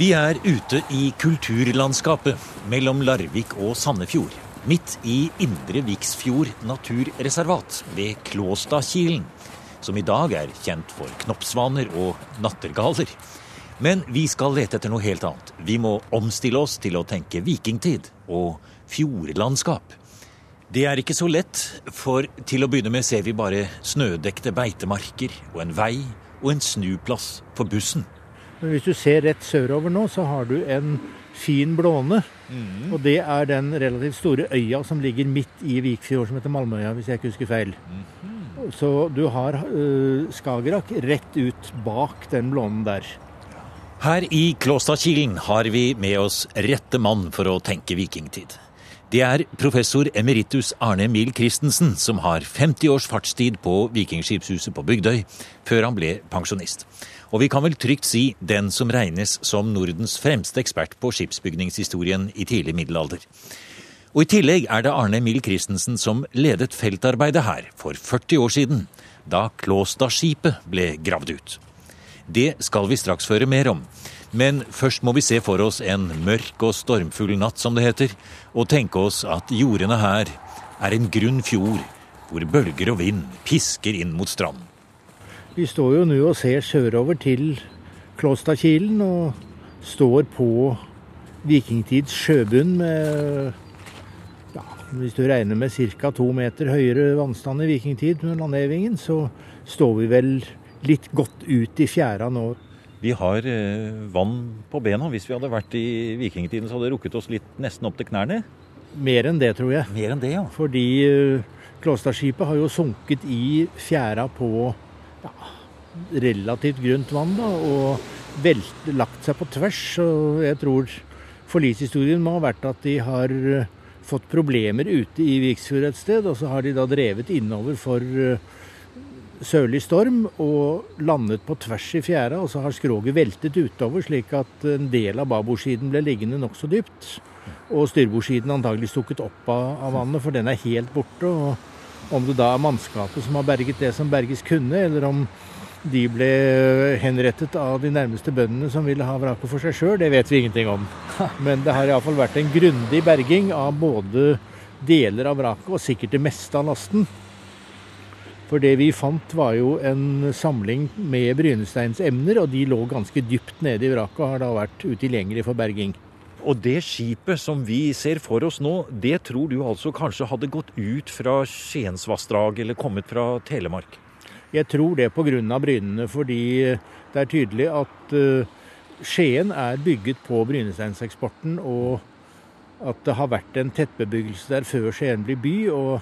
Vi er ute i kulturlandskapet mellom Larvik og Sandefjord. Midt i Indre Viksfjord naturreservat ved Klåstadkilen, som i dag er kjent for knoppsvaner og nattergaler. Men vi skal lete etter noe helt annet. Vi må omstille oss til å tenke vikingtid og fjordlandskap. Det er ikke så lett, for til å begynne med ser vi bare snødekte beitemarker og en vei og en snuplass for bussen. Men hvis du ser rett sørover nå, så har du en fin blåne. Mm. Og det er den relativt store øya som ligger midt i Vikfjord, som heter Malmøya, hvis jeg ikke husker feil. Mm. Så du har uh, Skagerrak rett ut bak den blånen der. Her i Klåstadkilen har vi med oss rette mann for å tenke vikingtid. Det er professor emeritus Arne Emil Christensen som har 50 års fartstid på Vikingskipshuset på Bygdøy, før han ble pensjonist. Og vi kan vel trygt si den som regnes som Nordens fremste ekspert på skipsbygningshistorien i tidlig middelalder. Og i tillegg er det Arne Emil Christensen som ledet feltarbeidet her for 40 år siden, da Klåstadskipet ble gravd ut. Det skal vi straks føre mer om. Men først må vi se for oss en mørk og stormfull natt, som det heter, og tenke oss at jordene her er en grunn fjord, hvor bølger og vind pisker inn mot stranden. Vi står jo nå og ser sørover til Klåstadkilen og står på vikingtids sjøbunn med ja, Hvis du regner med ca. to meter høyere vannstand i vikingtid med landhevingen, så står vi vel litt godt ut i fjæra nå. Vi har eh, vann på bena. Hvis vi hadde vært i vikingtiden, så hadde det rukket oss litt nesten opp til knærne. Mer enn det, tror jeg. Mer enn det, ja. Fordi uh, Klåstadskipet har jo sunket i fjæra på ja, relativt grunt vann, da, og velt, lagt seg på tvers. Og jeg tror forlishistorien må ha vært at de har uh, fått problemer ute i Viksfjord et sted, og så har de da drevet innover for sørlig storm og landet på tvers i fjæra, og så har skroget veltet utover, slik at en del av babordsiden ble liggende nokså dypt. Og styrbordsiden antagelig stukket opp av vannet, for den er helt borte. og Om det da er mannskapet som har berget det som berges kunne, eller om de ble henrettet av de nærmeste bøndene som ville ha vraket for seg sjøl, det vet vi ingenting om. Men det har iallfall vært en grundig berging av både deler av vraket og sikkert det meste av lasten. For det vi fant var jo en samling med brynesteinsemner, og de lå ganske dypt nede i vraket og har da vært utilgjengelig for berging. Og det skipet som vi ser for oss nå, det tror du altså kanskje hadde gått ut fra Skiensvassdraget eller kommet fra Telemark? Jeg tror det pga. brynene, fordi det er tydelig at uh, Skien er bygget på brynesteinseksporten, og at det har vært en tettbebyggelse der før Skien blir by. og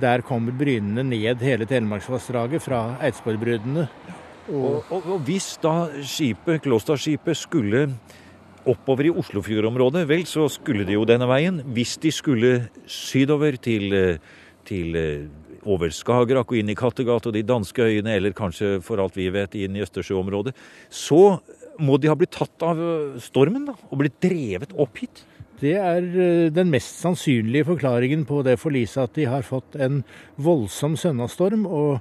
der kommer brynene ned hele Telemarksvassdraget fra Eidsborgbruddene. Og, og, og hvis da skipet, Klåstadskipet skulle oppover i Oslofjordområdet, vel, så skulle de jo denne veien. Hvis de skulle sydover til, til eh, over Skagerrak og inn i Kattegat og de danske øyene, eller kanskje for alt vi vet inn i Østersjøområdet, så må de ha blitt tatt av eh, stormen da, og blitt drevet opp hit. Det er eh, den mest sannsynlige forklaringen på det forliset at de har fått en voldsom sønnastorm og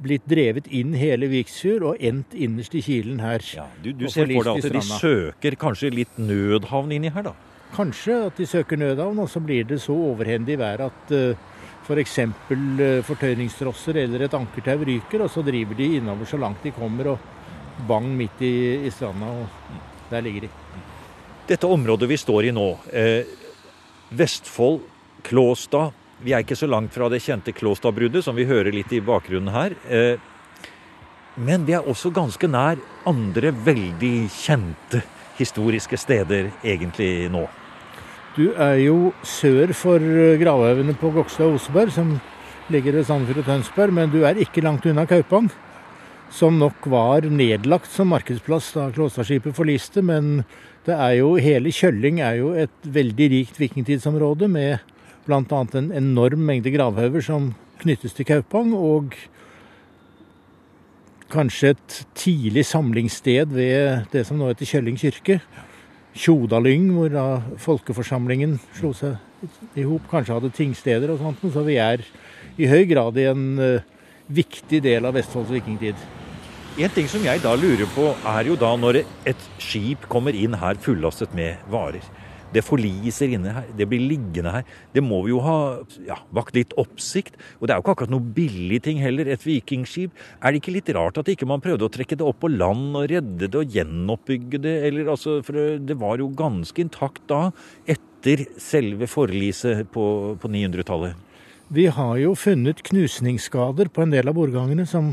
blitt drevet inn hele Viksfjord og endt innerst i kilen her. Ja, du du ser for deg at de søker kanskje litt nødhavn inni her, da? Kanskje at de søker nødhavn, og så blir det så overhendig vær at uh, f.eks. For fortøyningstrosser eller et ankertau ryker, og så driver de innover så langt de kommer, og bang midt i, i stranda, og der ligger de. Dette området vi står i nå, eh, Vestfold, Klåstad Vi er ikke så langt fra det kjente Klåstadbruddet, som vi hører litt i bakgrunnen her. Eh, men vi er også ganske nær andre veldig kjente historiske steder egentlig nå. Du er jo sør for uh, gravhaugene på Gokstad og Oseberg, som ligger ved Sandefjord og Tønsberg, men du er ikke langt unna Kaupang. Som nok var nedlagt som markedsplass da Klåstadskipet forliste, men det er jo, hele Kjølling er jo et veldig rikt vikingtidsområde med bl.a. en enorm mengde gravhauger som knyttes til Kaupang, og kanskje et tidlig samlingssted ved det som nå heter Kjølling kirke. Tjodalyng, hvor da folkeforsamlingen slo seg i hop, kanskje hadde tingsteder og sånt, så vi er i høy grad i en eh, viktig del av Vestfolds vikingtid. En ting som jeg da lurer på, er jo da når et skip kommer inn her fullastet med varer. Det forliser inne her, det blir liggende her. Det må jo ha ja, vakt litt oppsikt. Og det er jo ikke akkurat noe billig ting heller, et vikingskip. Er det ikke litt rart at ikke man prøvde å trekke det opp på land og redde det og gjenoppbygge det? Eller, altså, for det var jo ganske intakt da, etter selve forliset på, på 900-tallet. Vi har jo funnet knusningsskader på en del av bordgangene som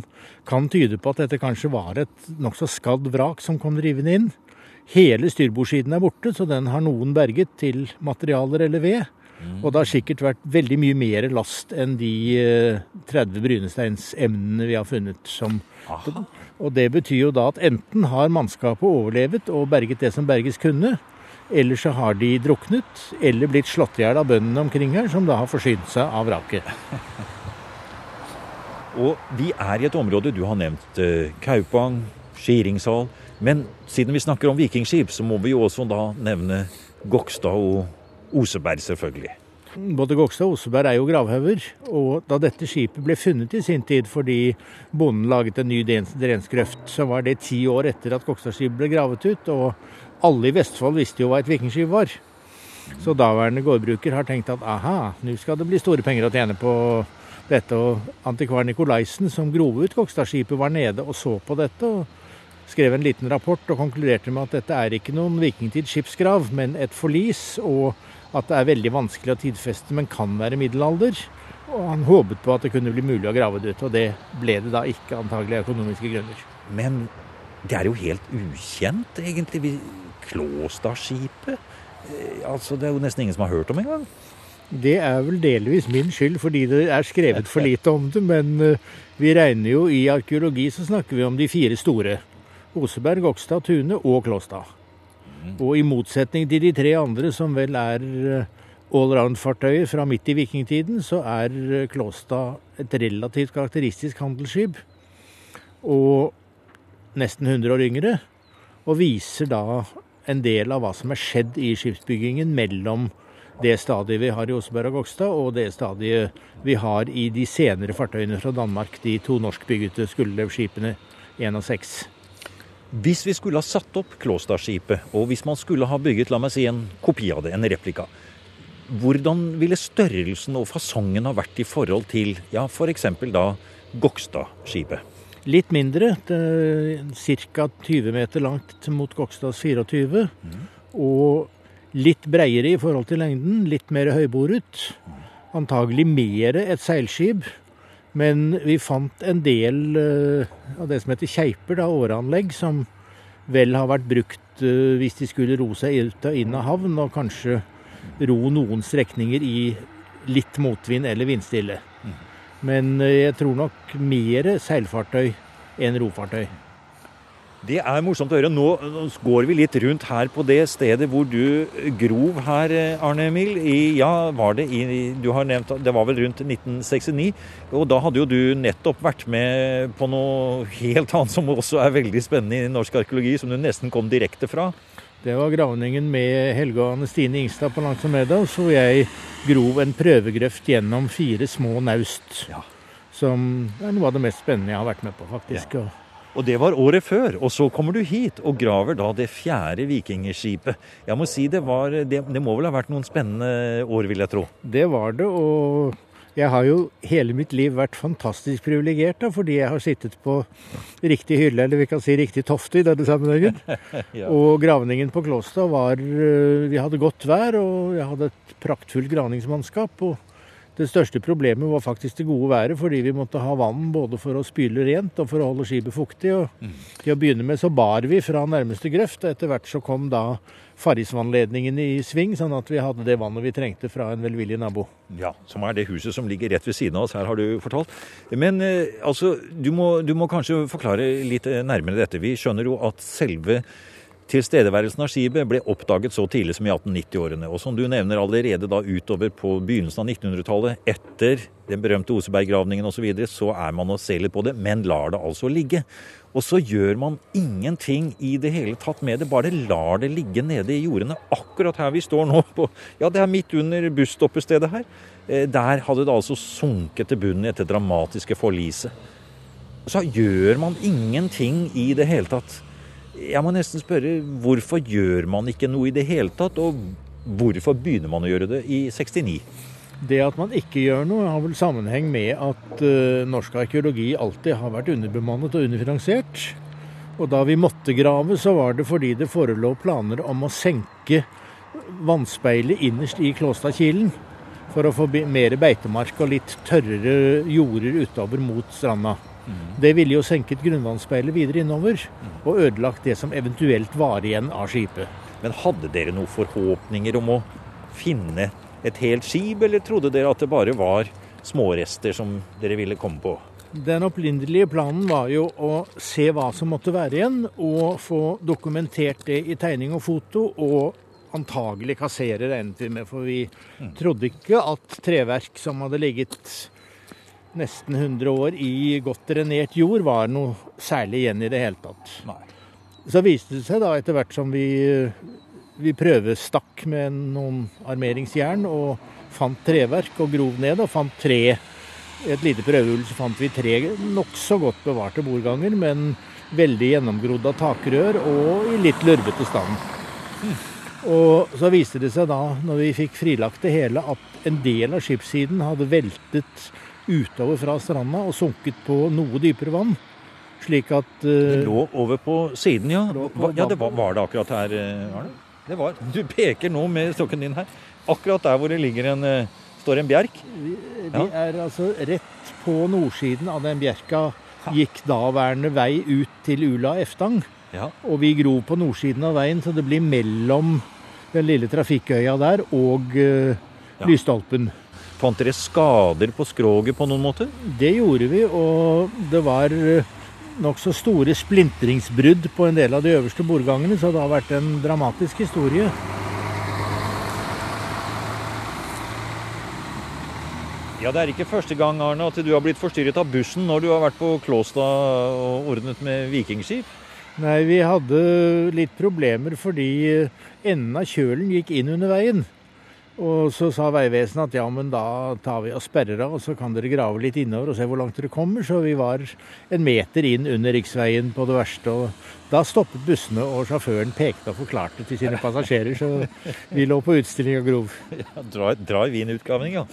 kan tyde på at dette kanskje var et nokså skadd vrak som kom drivende inn. Hele styrbordsiden er borte, så den har noen berget til materialer eller ved. Mm. Og det har sikkert vært veldig mye mer last enn de 30 eh, brynesteinsemnene vi har funnet. Som, og det betyr jo da at enten har mannskapet overlevet og berget det som berges kunne, eller så har de druknet eller blitt slått i hjel av bøndene omkring her, som da har forsynt seg av vraket. Og vi er i et område du har nevnt eh, Kaupang, Skiringshall. Men siden vi snakker om vikingskip, så må vi jo også da nevne Gokstad og Oseberg, selvfølgelig. Både Gokstad og Oseberg er jo gravhauger. Og da dette skipet ble funnet i sin tid fordi bonden laget en ny drensgrøft, så var det ti år etter at Gokstadskipet ble gravet ut. Og alle i Vestfold visste jo hva et vikingskip var. Så daværende gårdbruker har tenkt at aha, nå skal det bli store penger å tjene på dette. Og antikvar Nikolaisen, som grov ut Kokstadskipet, var nede og så på dette. og skrev en liten rapport og konkluderte med at dette er ikke noen vikingtidsskipsgrav, men et forlis, og at det er veldig vanskelig å tidfeste, men kan være middelalder. Og han håpet på at det kunne bli mulig å grave det ut, og det ble det da ikke, antagelig av økonomiske grunner. Men det er jo helt ukjent, egentlig. Klåstadskipet? Eh, altså, det er jo nesten ingen som har hørt om engang. Det er vel delvis min skyld, fordi det er skrevet for lite om det. Men eh, vi regner jo i arkeologi så snakker vi om de fire store. Oseberg, Okstad, Tune og Klåstad. Og i motsetning til de tre andre, som vel er eh, allround-fartøyer fra midt i vikingtiden, så er Klåstad et relativt karakteristisk handelsskip. Og nesten 100 år yngre. Og viser da en del av hva som er skjedd i skipsbyggingen mellom det stadiet vi har i Oseberg og Gokstad, og det stadiet vi har i de senere fartøyene fra Danmark, de to norskbyggede skulderlevskipene 1 og 6. Hvis vi skulle ha satt opp Klåstadskipet, og hvis man skulle ha bygget la meg si, en kopi av det, en replika, hvordan ville størrelsen og fasongen ha vært i forhold til ja, f.eks. da Gokstadskipet? Litt mindre, ca. 20 meter langt mot Gokstads 24. Mm. Og litt breiere i forhold til lengden, litt mer høyboret. Antagelig mer et seilskip. Men vi fant en del uh, av det som heter keiper, da, åreanlegg, som vel har vært brukt uh, hvis de skulle ro seg ut og inn av havn, og kanskje ro noen strekninger i litt motvind eller vindstille. Men uh, jeg tror nok mer seilfartøy enn rofartøy. Det er morsomt å høre. Nå, går vi litt rundt her på det stedet hvor du grov her, Arne Emil. I, ja, var det i Du har nevnt Det var vel rundt 1969. Og da hadde jo du nettopp vært med på noe helt annet som også er veldig spennende i norsk arkeologi, som du nesten kom direkte fra. Det var gravningen med Helge og Anne Stine Ingstad på Langsomedal, så jeg grov en prøvegrøft gjennom fire små naust. Ja. Som er noe av det mest spennende jeg har vært med på, faktisk. Ja. Og det var året før. Og så kommer du hit og graver da det fjerde vikingskipet. Jeg må si det var det, det, må vel ha vært noen spennende år, vil jeg tro? Det var det. Og jeg har jo hele mitt liv vært fantastisk privilegert fordi jeg har sittet på riktig hylle, eller vi kan si riktig tofte i denne sammenhengen. ja. Og gravningen på Klåstad var eh, Vi hadde godt vær, og jeg hadde et praktfullt gravningsmannskap. og det største problemet var faktisk det gode været, fordi vi måtte ha vann både for å spyle rent og for å holde skipet fuktig. Og mm. Til å begynne med så bar vi fra nærmeste grøft, og etter hvert så kom da Farrisvannledningen i sving, sånn at vi hadde det vannet vi trengte fra en velvillig nabo. Ja, som er det huset som ligger rett ved siden av oss her, har du fortalt. Men eh, altså, du må, du må kanskje forklare litt eh, nærmere dette. Vi skjønner jo at selve Tilstedeværelsen av skipet ble oppdaget så tidlig som i 1890-årene. Og som du nevner allerede da utover på begynnelsen av 1900-tallet, etter den berømte Oseberggravningen osv., så, videre, så er man og ser litt på det, men lar det altså ligge. Og så gjør man ingenting i det hele tatt med det, bare lar det ligge nede i jordene. Akkurat her vi står nå, på, ja det er midt under busstoppestedet her. Eh, der hadde det altså sunket til bunnen etter dramatiske forliset. så gjør man ingenting i det hele tatt. Jeg må nesten spørre hvorfor gjør man ikke noe i det hele tatt, og hvorfor begynner man å gjøre det i 69? Det at man ikke gjør noe, har vel sammenheng med at uh, norsk arkeologi alltid har vært underbemannet og underfinansiert. Og da vi måtte grave, så var det fordi det forelå planer om å senke vannspeilet innerst i Klåstadkilen. For å få mer beitemark og litt tørrere jorder utover mot stranda. Mm. Det ville jo senket grunnvannsspeilet videre innover, og ødelagt det som eventuelt var igjen av skipet. Men hadde dere noen forhåpninger om å finne et helt skip, eller trodde dere at det bare var smårester som dere ville komme på? Den opprinnelige planen var jo å se hva som måtte være igjen, og få dokumentert det i tegning og foto, og antagelig kassere, regnet vi med. For vi mm. trodde ikke at treverk som hadde ligget nesten 100 år i godt drenert jord, var noe særlig igjen i det hele tatt. Nei. Så viste det seg da etter hvert som vi, vi prøvestakk med noen armeringsjern og fant treverk og grov ned og fant tre et lite prøvehull så fant vi tre nokså godt bevarte bordganger, men veldig gjennomgrodd av takrør og i litt lurvete stand. Og så viste det seg da, når vi fikk frilagt det hele, at en del av skipssiden hadde veltet utover fra stranda og sunket på noe dypere vann. Slik at uh, Det lå over på siden, ja. På ja, det var, var, det akkurat her, eh, Arne? Det var. Du peker nå med stokken din her. Akkurat der hvor det ligger en, uh, står en bjerk. Vi, vi ja. er altså rett på nordsiden av den bjerka gikk daværende vei ut til Ula Eftang. Ja. Og vi grov på nordsiden av veien, så det blir mellom den lille trafikkøya der og uh, ja. Lysstolpen. Fant dere skader på skroget på noen måte? Det gjorde vi, og det var uh, nokså store splintringsbrudd på en del av de øverste bordgangene, så det har vært en dramatisk historie. Ja, Det er ikke første gang Arne, at du har blitt forstyrret av bussen når du har vært på Klåstad og ordnet med vikingskip? Nei, vi hadde litt problemer fordi enden av kjølen gikk inn under veien. Og så sa Vegvesenet at ja, men da tar vi og sperrer av, og så kan dere grave litt innover og se hvor langt dere kommer. Så vi var en meter inn under riksveien på det verste. Og da stoppet bussene, og sjåføren pekte og forklarte til sine passasjerer. Så vi lå på utstilling og grov. Ja, dra, i Wien-utgaven, ja.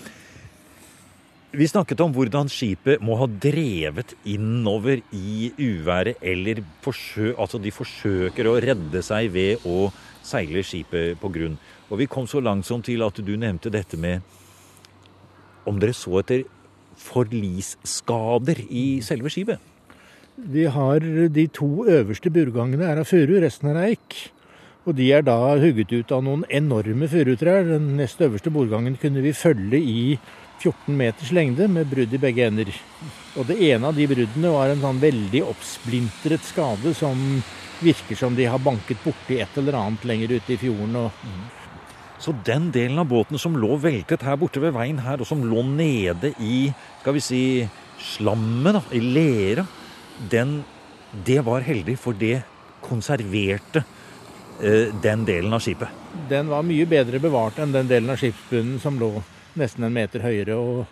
Vi snakket om hvordan skipet må ha drevet innover i uværet, eller forsø altså de forsøker å redde seg ved å seile skipet på grunn. Og vi kom så langt som til at du nevnte dette med om dere så etter forlisskader i selve skipet? De, har De to øverste burgangene er av furu, resten er eik. Og de er da hugget ut av noen enorme furutrær. Den nest øverste bordgangen kunne vi følge i 14 meters lengde med brudd i begge ender. Og det ene av de bruddene var en sånn veldig oppsplintret skade som virker som de har banket borti et eller annet lenger ute i fjorden. Og... Så den delen av båten som lå veltet her borte ved veien her, og som lå nede i skal vi si, slammet, da, i lera, den, det var heldig, for det konserverte eh, den delen av skipet. Den var mye bedre bevart enn den delen av skipsbunnen som lå nesten en meter høyere. Og,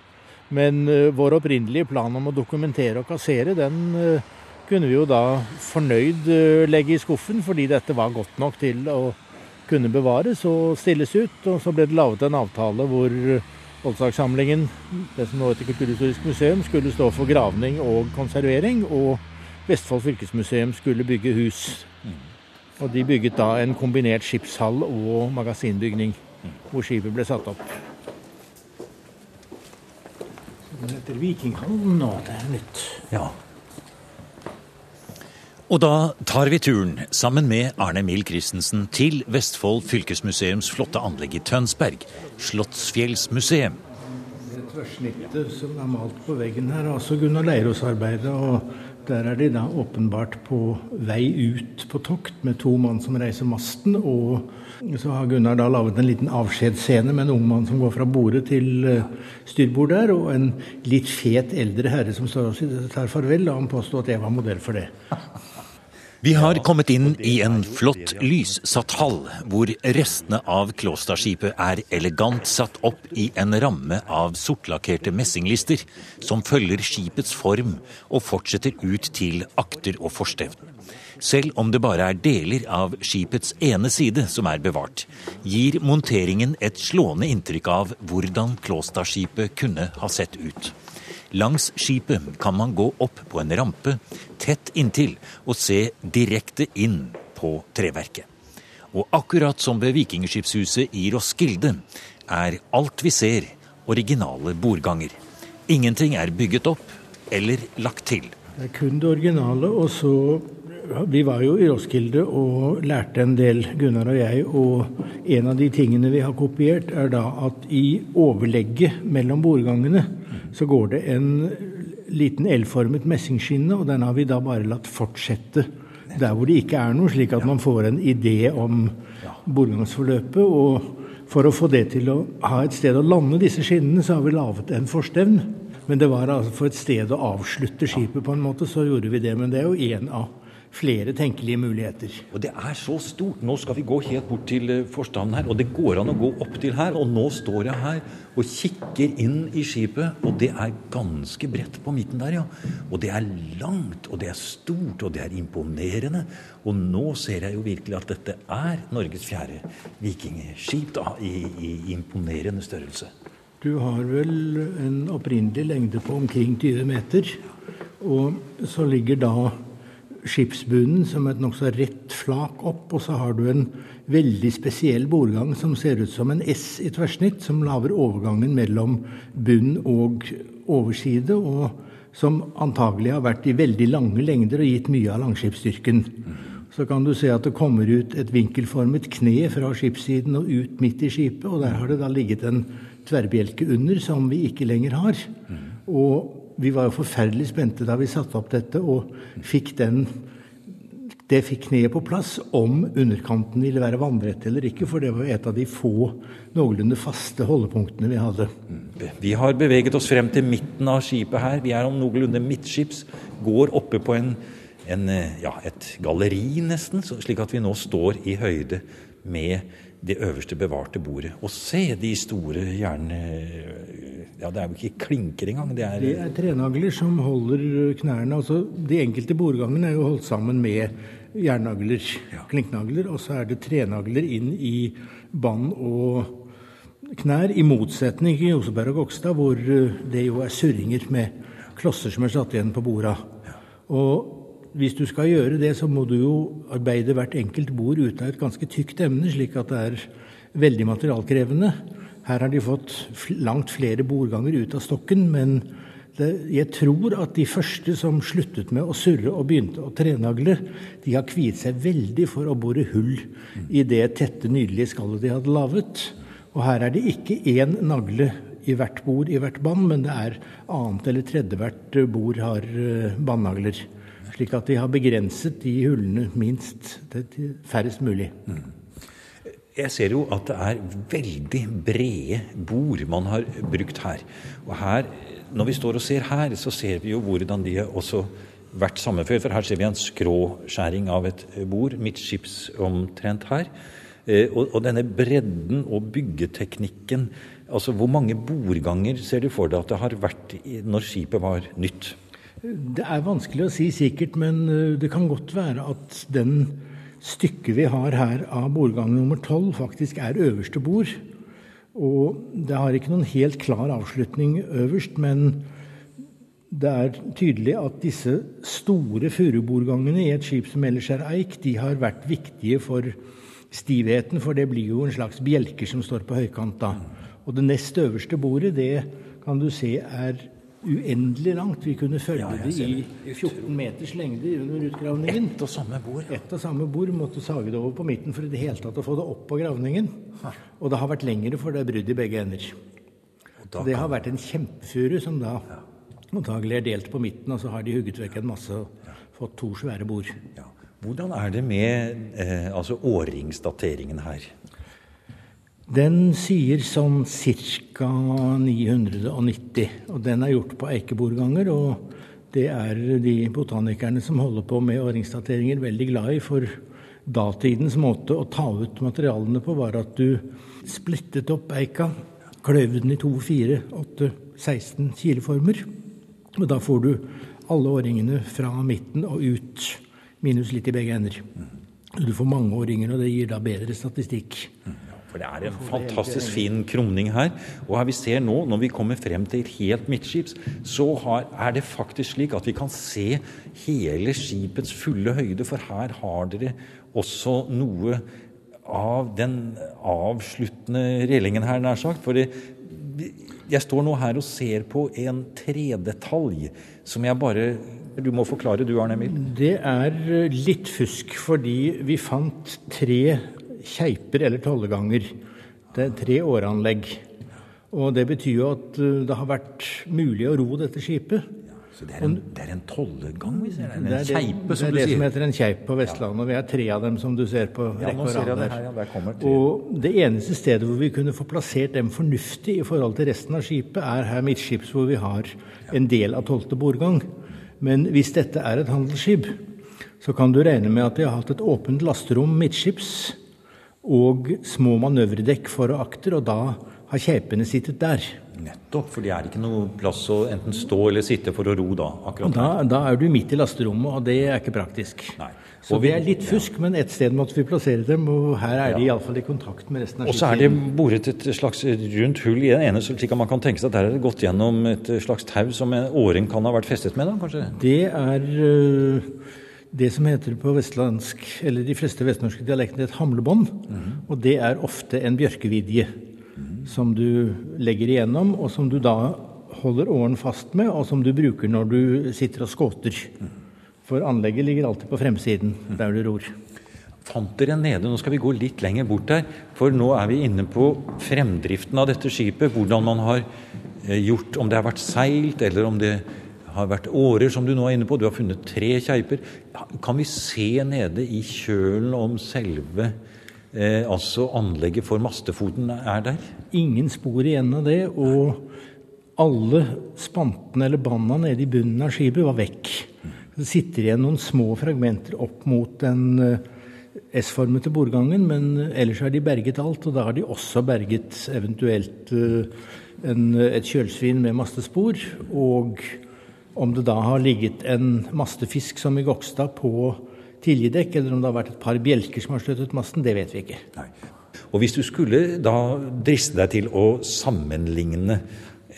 men uh, vår opprinnelige plan om å dokumentere og kassere, den uh, kunne vi jo da fornøyd uh, legge i skuffen, fordi dette var godt nok til å kunne bevares og stilles ut. Og så ble det laget en avtale hvor Oldsakssamlingen, det som nå heter Kulturhistorisk museum, skulle stå for gravning og konservering, og Vestfold fylkesmuseum skulle bygge hus. Og de bygget da en kombinert skipshall og magasinbygning, hvor skipet ble satt opp. Den heter Vikinghallen nå. Det er nytt. Ja. Og da tar vi turen, sammen med Arne Mill Christensen, til Vestfold fylkesmuseums flotte anlegg i Tønsberg, Slottsfjellsmuseum. Tverrsnittet som er malt på veggen her, er altså Gunnar Leiros-arbeidet. og der er de da åpenbart på vei ut på tokt med to mann som reiser masten. Og så har Gunnar da laget en liten avskjedsscene med en ung mann som går fra bordet til eh, styrbord der, og en litt fet eldre herre som står og tar farvel. Og han påstår at jeg var modell for det. Vi har kommet inn i en flott lyssatt hall, hvor restene av Klåstadskipet er elegant satt opp i en ramme av sortlakkerte messinglister, som følger skipets form og fortsetter ut til akter og forstevn. Selv om det bare er deler av skipets ene side som er bevart, gir monteringen et slående inntrykk av hvordan Klåstadskipet kunne ha sett ut. Langs skipet kan man gå opp på en rampe tett inntil og se direkte inn på treverket. Og akkurat som ved Vikingskipshuset i Roskilde er alt vi ser originale bordganger. Ingenting er bygget opp eller lagt til. Det er kun det originale. Og så Vi var jo i Roskilde og lærte en del, Gunnar og jeg. Og en av de tingene vi har kopiert, er da at i overlegget mellom bordgangene så går det en liten L-formet messingskinne, og den har vi da bare latt fortsette der hvor det ikke er noe, slik at man får en idé om bordgangsforløpet. Og for å få det til å ha et sted å lande disse skinnene, så har vi laget en forstevn. Men det var altså for et sted å avslutte skipet på en måte, så gjorde vi det. Men det er jo én av flere tenkelige muligheter. Og det er så stort. Nå skal vi gå helt bort til eh, forstanden her, og det går an å gå opp til her. Og nå står jeg her og kikker inn i skipet, og det er ganske bredt på midten der, ja. Og det er langt, og det er stort, og det er imponerende. Og nå ser jeg jo virkelig at dette er Norges fjerde vikingskip, da, i, i imponerende størrelse. Du har vel en opprinnelig lengde på omkring 20 meter, og så ligger da skipsbunnen som et nokså rett flak opp, og så har du en veldig spesiell bordgang som ser ut som en S i tverrsnitt, som lager overgangen mellom bunn og overside, og som antagelig har vært i veldig lange lengder og gitt mye av langskipsstyrken. Så kan du se at det kommer ut et vinkelformet kne fra skipssiden og ut midt i skipet, og der har det da ligget en tverrbjelke under som vi ikke lenger har. Og vi var jo forferdelig spente da vi satte opp dette og fikk den det fikk kneet på plass om underkanten ville være vannrett eller ikke, for det var et av de få noenlunde faste holdepunktene vi hadde. Vi har beveget oss frem til midten av skipet her. Vi er om noenlunde midtskips. Går oppe på en, en, ja, et galleri, nesten, slik at vi nå står i høyde med det øverste bevarte bordet. Og se de store gjerne Ja, det er jo ikke klinker engang. Det er, det er trenagler som holder knærne. Altså, de enkelte bordgangene er jo holdt sammen med jernnagler, ja. klinknagler. Og så er det trenagler inn i bånd og knær, i motsetning til Joseberg og Gokstad, hvor det jo er surringer med klosser som er satt igjen på borda. Og hvis du skal gjøre det, så må du jo arbeide hvert enkelt bord ut av et ganske tykt emne, slik at det er veldig materialkrevende. Her har de fått langt flere bordganger ut av stokken, men det, jeg tror at de første som sluttet med å surre og begynte å trenagle, de har kviet seg veldig for å bore hull i det tette, nydelige skallet de hadde laget. Og her er det ikke én nagle i hvert bord i hvert bånd, men det er annet eller tredje hvert bord har eh, bandnagler. Slik at de har begrenset de hullene minst til færrest mulig. Mm. Jeg ser jo at det er veldig brede bord man har brukt her. Og her, når vi står og ser her, så ser vi jo hvordan de har også vært sammenført. For her ser vi en skråskjæring av et bord, midtskips omtrent her. Eh, og, og, denne bredden og byggeteknikken altså Hvor mange bordganger ser du for deg at det har vært når skipet var nytt? Det er vanskelig å si sikkert, men eh, det kan godt være at den stykket vi har her av bordgang nummer tolv, faktisk er øverste bord. Og det har ikke noen helt klar avslutning øverst, men det er tydelig at disse store furubordgangene i et skip som ellers er eik, de har vært viktige for stivheten, for det blir jo en slags bjelker som står på høykant da. Og det nest øverste bordet, det kan du se er uendelig langt. Vi kunne følge ja, det i 14 meters lengde under utgravningen. Ett og samme bord? Ja. Ett og samme bord. Måtte sage det over på midten for i det hele tatt å få det opp på gravningen. Ha. Og det har vært lengre, for det er brudd i begge ender. Det har vært en kjempefuru som da ja. antagelig er delt på midten, og så har de hugget vekk en masse og fått to svære bord. Ja. Hvordan er det med eh, altså årringsdateringen her? Den sier sånn ca. 990, og den er gjort på eikebordganger. Og Det er de botanikerne som holder på med årringsdateringer, veldig glad i. For datidens måte å ta ut materialene på var at du splittet opp eika, kløyv den i to, fire, åtte, 16 kileformer. Og da får du alle årringene fra midten og ut, minus litt i begge ender. Du får mange årringer, og det gir da bedre statistikk. For Det er en fantastisk fin krumning her. Og her vi ser nå, når vi kommer frem til helt midtskips, så har, er det faktisk slik at vi kan se hele skipets fulle høyde. For her har dere også noe av den avsluttende relingen her, nær sagt. For det, jeg står nå her og ser på en tredetalj som jeg bare Du må forklare du, Arne Emil. Det er litt fusk, fordi vi fant tre keiper eller tolleganger. Det er tre åranlegg. Og det betyr jo at uh, det har vært mulig å ro dette skipet. Så det er en, det er en tollegang vi ser? En det er det, keipe, som det er det som heter en keip på Vestlandet. og Vi har tre av dem som du ser på Ja, rekke og rad der. Ja, der. Og det eneste stedet hvor vi kunne få plassert dem fornuftig i forhold til resten av skipet, er her midtskips, hvor vi har en del av tolvte bordgang. Men hvis dette er et handelsskip, så kan du regne med at de har hatt et åpent lasterom midtskips og små manøvredekk for og akter, og da har kjepene sittet der. Nettopp, for det er ikke noe plass å enten stå eller sitte for å ro da. Akkurat da, da er du midt i lasterommet, og det er ikke praktisk. Nei. Så vi- det er litt fusk, men et sted måtte vi plassere dem, og her er de iallfall i kontakt med resten av Og så er det boret et slags rundt hull i den ene, slik at man kan tenke seg at der er det gått gjennom et slags tau som en åring kan ha vært festet med, da, kanskje? Det er øh, det som heter på vestlandsk, eller de fleste vestnorske dialektene, et hamlebånd. Og det er ofte en bjørkevidje som du legger igjennom, og som du da holder åren fast med, og som du bruker når du sitter og skåter. For anlegget ligger alltid på fremsiden der du ror. Fant dere nede, nå skal vi gå litt lenger bort der, for nå er vi inne på fremdriften av dette skipet. Hvordan man har eh, gjort, om det har vært seilt, eller om det har vært årer, som du nå er inne på. Du har funnet tre keiper. Kan vi se nede i kjølen om selve eh, altså anlegget for mastefoten er der? Ingen spor igjen av det, og alle spantene eller banna nede i bunnen av skipet var vekk. Det sitter igjen noen små fragmenter opp mot den eh, S-formete bordgangen, men ellers har de berget alt, og da har de også berget eventuelt eh, en, et kjølsvin med mastespor, og om det da har ligget en mastefisk som i Gokstad på tiljedekk, eller om det har vært et par bjelker som har støttet masten, det vet vi ikke. Nei. Og hvis du skulle da driste deg til å sammenligne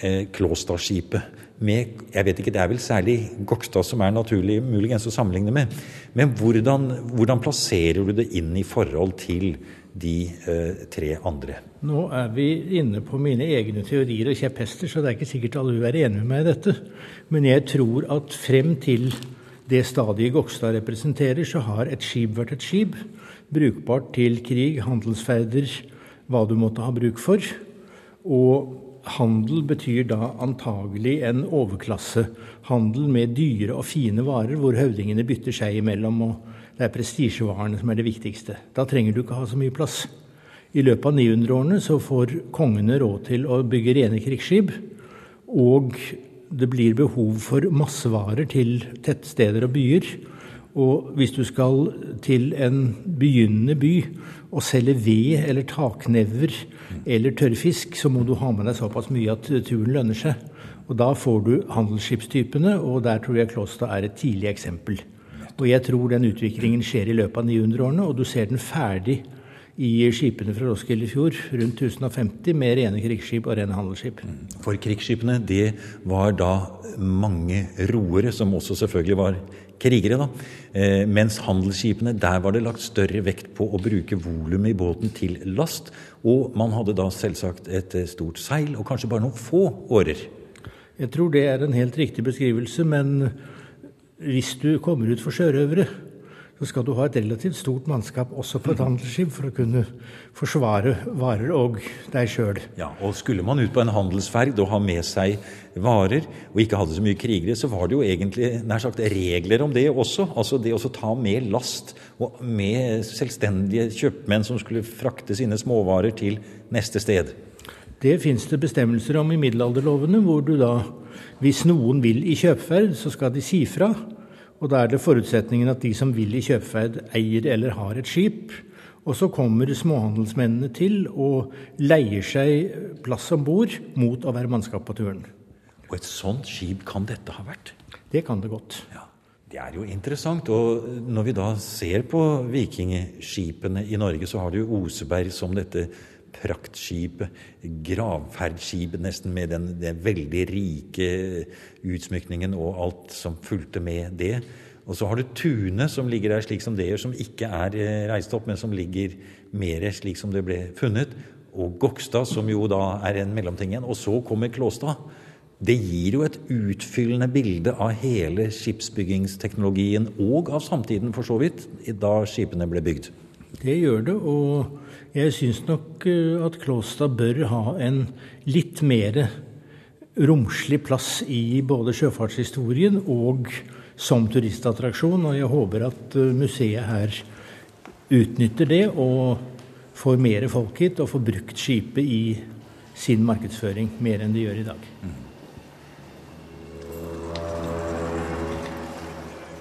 eh, Klåstadskipet med Jeg vet ikke, det er vel særlig Gokstad som er naturlig muligens å sammenligne med. Men hvordan, hvordan plasserer du det inn i forhold til de eh, tre andre? Nå er vi inne på mine egne teorier og kjepphester, så det er ikke sikkert alle vil være enig med meg i dette. Men jeg tror at frem til det stadiet Gokstad representerer, så har et skip vært et skip. Brukbart til krig, handelsferder, hva du måtte ha bruk for. Og handel betyr da antagelig en overklassehandel med dyre og fine varer, hvor høvdingene bytter seg imellom, og det er prestisjevarene som er det viktigste. Da trenger du ikke ha så mye plass. I løpet av 900-årene så får kongene råd til å bygge rene krigsskip, og det blir behov for massevarer til tettsteder og byer. Og hvis du skal til en begynnende by og selge ved eller taknever eller tørrfisk, så må du ha med deg såpass mye at turen lønner seg. Og da får du handelsskipstypene, og der tror jeg Klåstad er et tidlig eksempel. Og jeg tror den utviklingen skjer i løpet av 900-årene, og du ser den ferdig i skipene fra Roskilde i fjor, rundt 1050, med rene krigsskip og rene handelsskip. For krigsskipene, det var da mange roere, som også selvfølgelig var krigere, da. Eh, mens handelsskipene, der var det lagt større vekt på å bruke volumet i båten til last. Og man hadde da selvsagt et eh, stort seil, og kanskje bare noen få årer. Jeg tror det er en helt riktig beskrivelse, men hvis du kommer ut for sjørøvere, så skal du ha et relativt stort mannskap også på et handelsskip for å kunne forsvare varer og deg sjøl. Ja, og skulle man ut på en handelsferd og ha med seg varer, og ikke hadde så mye krigere, så var det jo egentlig nær sagt regler om det også. Altså det å ta med last og med selvstendige kjøpmenn som skulle frakte sine småvarer til neste sted. Det fins det bestemmelser om i middelalderlovene, hvor du da, hvis noen vil i kjøpferd, så skal de si fra. Og da er det forutsetningen at de som vil i kjøpferd, eier eller har et skip. Og så kommer småhandelsmennene til og leier seg plass om bord mot å være mannskap på turen. Og et sånt skip kan dette ha vært? Det kan det godt. Ja. Det er jo interessant. Og når vi da ser på vikingskipene i Norge, så har du jo Oseberg som dette praktskipet, gravferdsskipet nesten, med den, den, veldig rike utsmykningen og alt som fulgte med det. Og så har du Tune, som ligger der slik som det gjør, som ikke er eh, reist opp, men som ligger mer slik som det ble funnet. Og Gokstad, som jo da er en mellomting igjen. Og så kommer Klåstad. Det gir jo et utfyllende bilde av hele skipsbyggingsteknologien, og av samtiden for så vidt, da skipene ble bygd. Det gjør det, og jeg syns nok eh, at Klåstad bør ha en litt mer romslig plass i både sjøfartshistorien og som turistattraksjon. Og jeg håper at eh, museet her utnytter det og får mer folk hit og får brukt skipet i sin markedsføring mer enn de gjør i dag.